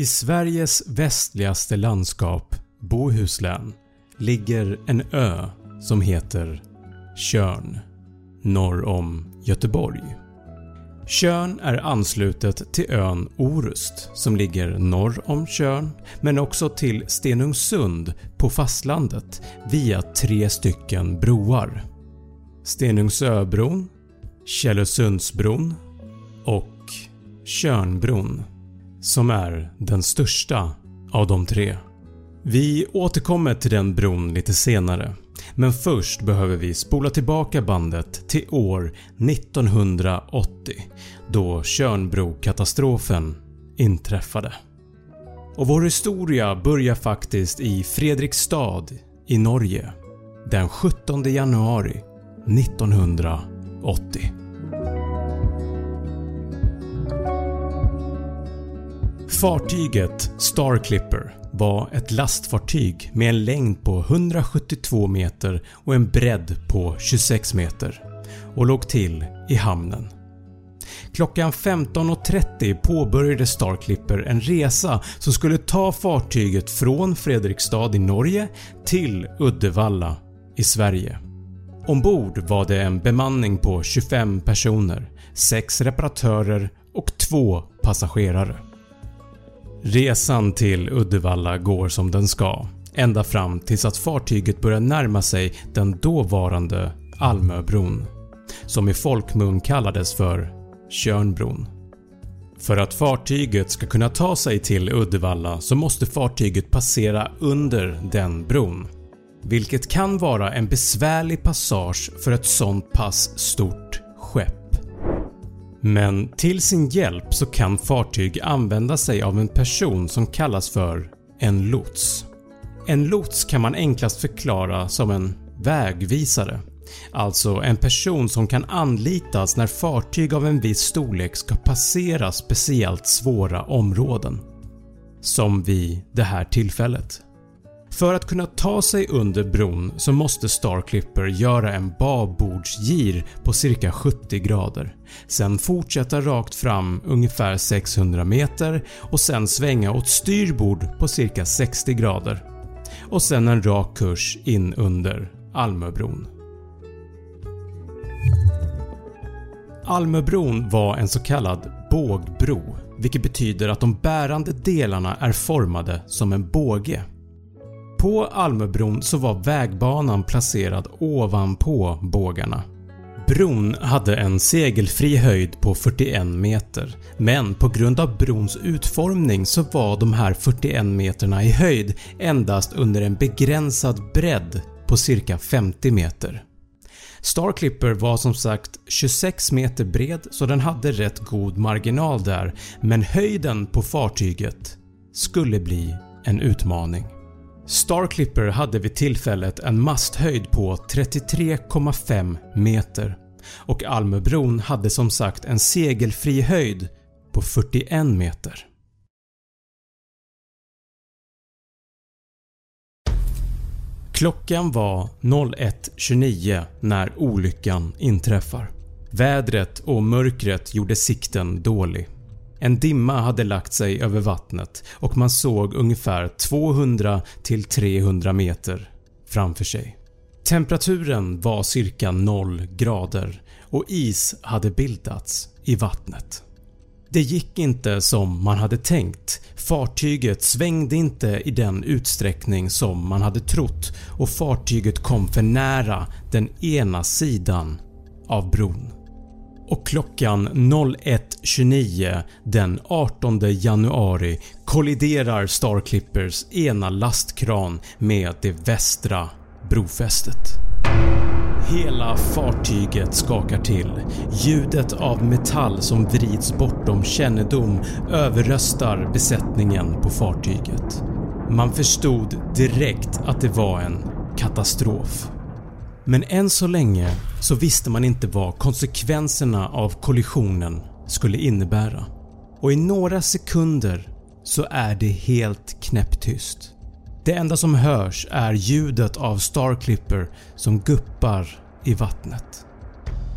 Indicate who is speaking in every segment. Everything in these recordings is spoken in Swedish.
Speaker 1: I Sveriges västligaste landskap, Bohuslän, ligger en ö som heter Tjörn norr om Göteborg. Tjörn är anslutet till ön Orust som ligger norr om Tjörn men också till Stenungsund på fastlandet via tre stycken broar. Stenungsöbron, Källösundsbron och Tjörnbron som är den största av de tre. Vi återkommer till den bron lite senare men först behöver vi spola tillbaka bandet till år 1980 då Tjörnbrokatastrofen inträffade. Och vår historia börjar faktiskt i Fredrikstad i Norge den 17 januari 1980. Fartyget Star Clipper var ett lastfartyg med en längd på 172 meter och en bredd på 26 meter och låg till i hamnen. Klockan 15.30 påbörjade Star Clipper en resa som skulle ta fartyget från Fredrikstad i Norge till Uddevalla i Sverige. Ombord var det en bemanning på 25 personer, 6 reparatörer och 2 passagerare. Resan till Uddevalla går som den ska ända fram tills att fartyget börjar närma sig den dåvarande Almöbron som i folkmun kallades för Tjörnbron. För att fartyget ska kunna ta sig till Uddevalla så måste fartyget passera under den bron vilket kan vara en besvärlig passage för ett sånt pass stort. Men till sin hjälp så kan fartyg använda sig av en person som kallas för en lots. En lots kan man enklast förklara som en vägvisare. Alltså en person som kan anlitas när fartyg av en viss storlek ska passera speciellt svåra områden. Som vid det här tillfället. För att kunna ta sig under bron så måste Starclipper göra en babordsgir på cirka 70 grader, sen fortsätta rakt fram ungefär 600 meter och sen svänga åt styrbord på cirka 60 grader. Och sen en rak kurs in under Almöbron. Almöbron var en så kallad bågbro vilket betyder att de bärande delarna är formade som en båge på Almöbron så var vägbanan placerad ovanpå bågarna. Bron hade en segelfri höjd på 41 meter men på grund av brons utformning så var de här 41 meterna i höjd endast under en begränsad bredd på cirka 50 meter. Star Clipper var som sagt 26 meter bred så den hade rätt god marginal där men höjden på fartyget skulle bli en utmaning. Star Clipper hade vid tillfället en masthöjd på 33,5 meter och Almöbron hade som sagt en segelfri höjd på 41 meter. Klockan var 01.29 när olyckan inträffar. Vädret och mörkret gjorde sikten dålig. En dimma hade lagt sig över vattnet och man såg ungefär 200-300 meter framför sig. Temperaturen var cirka 0 grader och is hade bildats i vattnet. Det gick inte som man hade tänkt. Fartyget svängde inte i den utsträckning som man hade trott och fartyget kom för nära den ena sidan av bron och klockan 01.29 den 18 januari kolliderar Star Clippers ena lastkran med det västra brofästet. Hela fartyget skakar till. Ljudet av metall som vrids bortom kännedom överröstar besättningen på fartyget. Man förstod direkt att det var en katastrof. Men än så länge så visste man inte vad konsekvenserna av kollisionen skulle innebära och i några sekunder så är det helt knäpptyst. Det enda som hörs är ljudet av Starclipper som guppar i vattnet.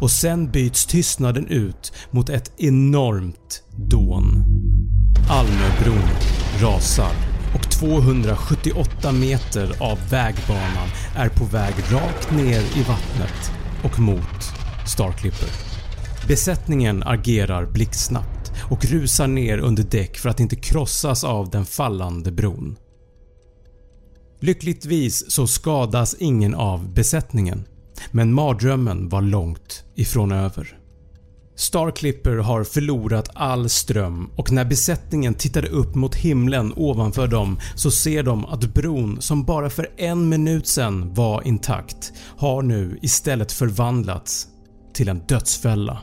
Speaker 1: Och sen byts tystnaden ut mot ett enormt dån. Almöbron rasar 278 meter av vägbanan är på väg rakt ner i vattnet och mot Starklipper. Besättningen agerar blixtsnabbt och rusar ner under däck för att inte krossas av den fallande bron. Lyckligtvis så skadas ingen av besättningen men mardrömmen var långt ifrån över. Star Clipper har förlorat all ström och när besättningen tittade upp mot himlen ovanför dem så ser de att bron som bara för en minut sedan var intakt har nu istället förvandlats till en dödsfälla.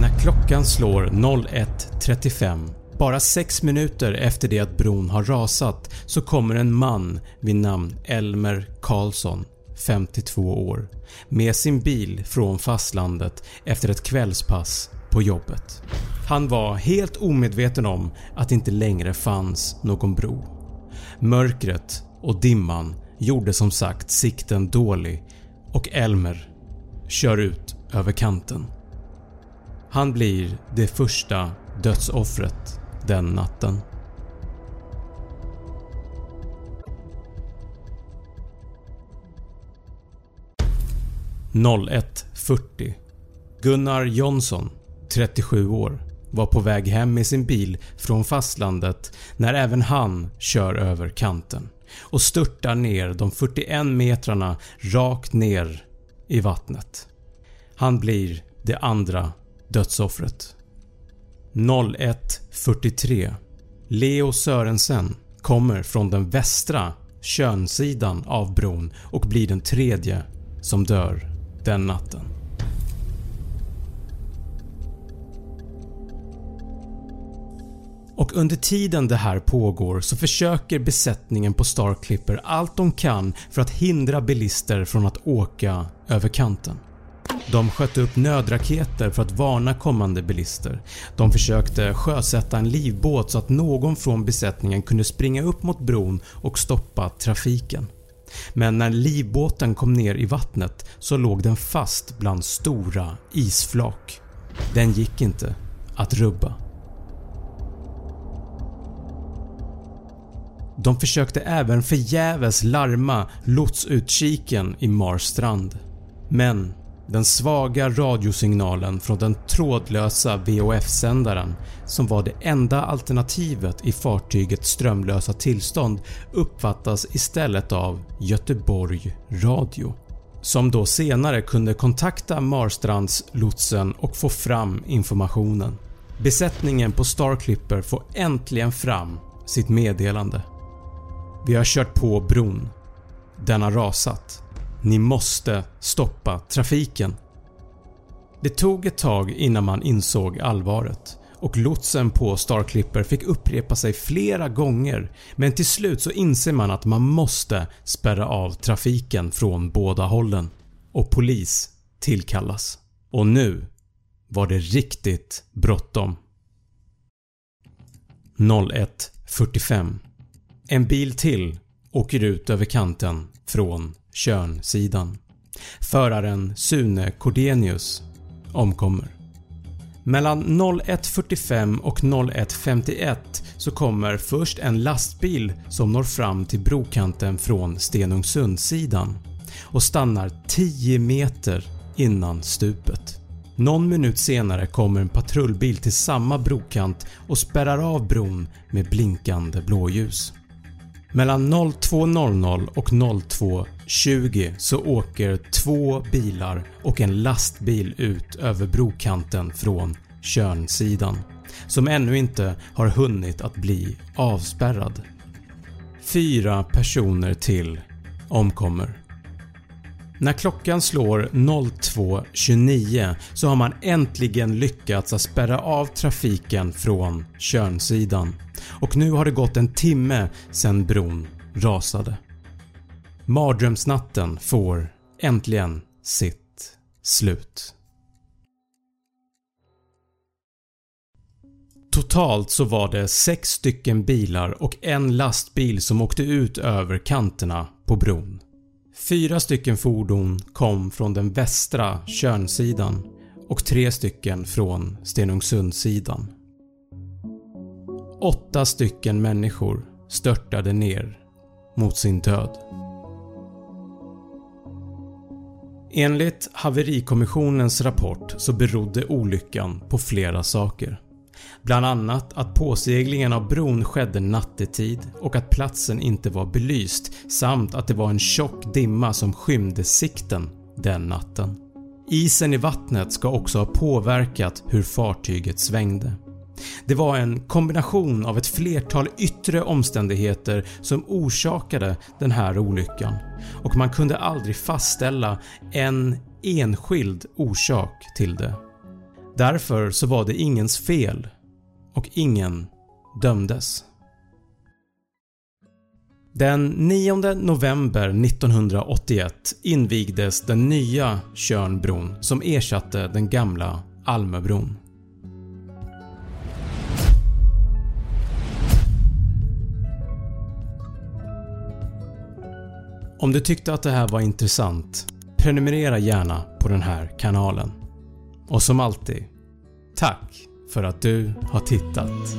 Speaker 1: När klockan slår 01.35 bara 6 minuter efter det att bron har rasat så kommer en man vid namn Elmer Karlsson 52 år med sin bil från fastlandet efter ett kvällspass på jobbet. Han var helt omedveten om att det inte längre fanns någon bro. Mörkret och dimman gjorde som sagt sikten dålig och Elmer kör ut över kanten. Han blir det första dödsoffret den natten. –01.40 Gunnar Jonsson, 37 år, var på väg hem med sin bil från fastlandet när även han kör över kanten och störtar ner de 41 metrarna rakt ner i vattnet. Han blir det andra dödsoffret. 01.43 Leo Sörensen kommer från den västra könsidan av bron och blir den tredje som dör den natten. Och under tiden det här pågår så försöker besättningen på Star Clipper allt de kan för att hindra bilister från att åka över kanten. De sköt upp nödraketer för att varna kommande bilister. De försökte sjösätta en livbåt så att någon från besättningen kunde springa upp mot bron och stoppa trafiken. Men när livbåten kom ner i vattnet så låg den fast bland stora isflak. Den gick inte att rubba. De försökte även förgäves larma lotsutkiken i Marstrand. Men den svaga radiosignalen från den trådlösa VHF-sändaren som var det enda alternativet i fartygets strömlösa tillstånd uppfattas istället av Göteborg Radio som då senare kunde kontakta Marstrandslotsen och få fram informationen. Besättningen på Star Clipper får äntligen fram sitt meddelande. “Vi har kört på bron. Den har rasat. Ni måste stoppa trafiken. Det tog ett tag innan man insåg allvaret och lotsen på Star Clipper fick upprepa sig flera gånger men till slut så inser man att man måste spärra av trafiken från båda hållen och polis tillkallas. Och nu var det riktigt bråttom. 01.45 En bil till åker ut över kanten från Tjörnsidan. Föraren Sune Cordenius omkommer. Mellan 01.45 och 01.51 så kommer först en lastbil som når fram till brokanten från Stenungsundssidan och stannar 10 meter innan stupet. Någon minut senare kommer en patrullbil till samma brokant och spärrar av bron med blinkande blåljus. Mellan 02.00 och 02.20 så åker två bilar och en lastbil ut över brokanten från Tjörnsidan som ännu inte har hunnit att bli avspärrad. Fyra personer till omkommer. När klockan slår 02.29 så har man äntligen lyckats att spärra av trafiken från Tjörnsidan och nu har det gått en timme sedan bron rasade. Mardrömsnatten får äntligen sitt slut. Totalt så var det 6 stycken bilar och en lastbil som åkte ut över kanterna på bron. Fyra stycken fordon kom från den västra Tjörnsidan och 3 stycken från Stenungsundssidan. Åtta stycken människor störtade ner mot sin död. Enligt haverikommissionens rapport så berodde olyckan på flera saker. Bland annat att påseglingen av bron skedde nattetid och att platsen inte var belyst samt att det var en tjock dimma som skymde sikten den natten. Isen i vattnet ska också ha påverkat hur fartyget svängde. Det var en kombination av ett flertal yttre omständigheter som orsakade den här olyckan och man kunde aldrig fastställa en enskild orsak till det. Därför så var det ingens fel och ingen dömdes. Den 9 november 1981 invigdes den nya Tjörnbron som ersatte den gamla Almöbron. Om du tyckte att det här var intressant, prenumerera gärna på den här kanalen. Och som alltid, tack för att du har tittat.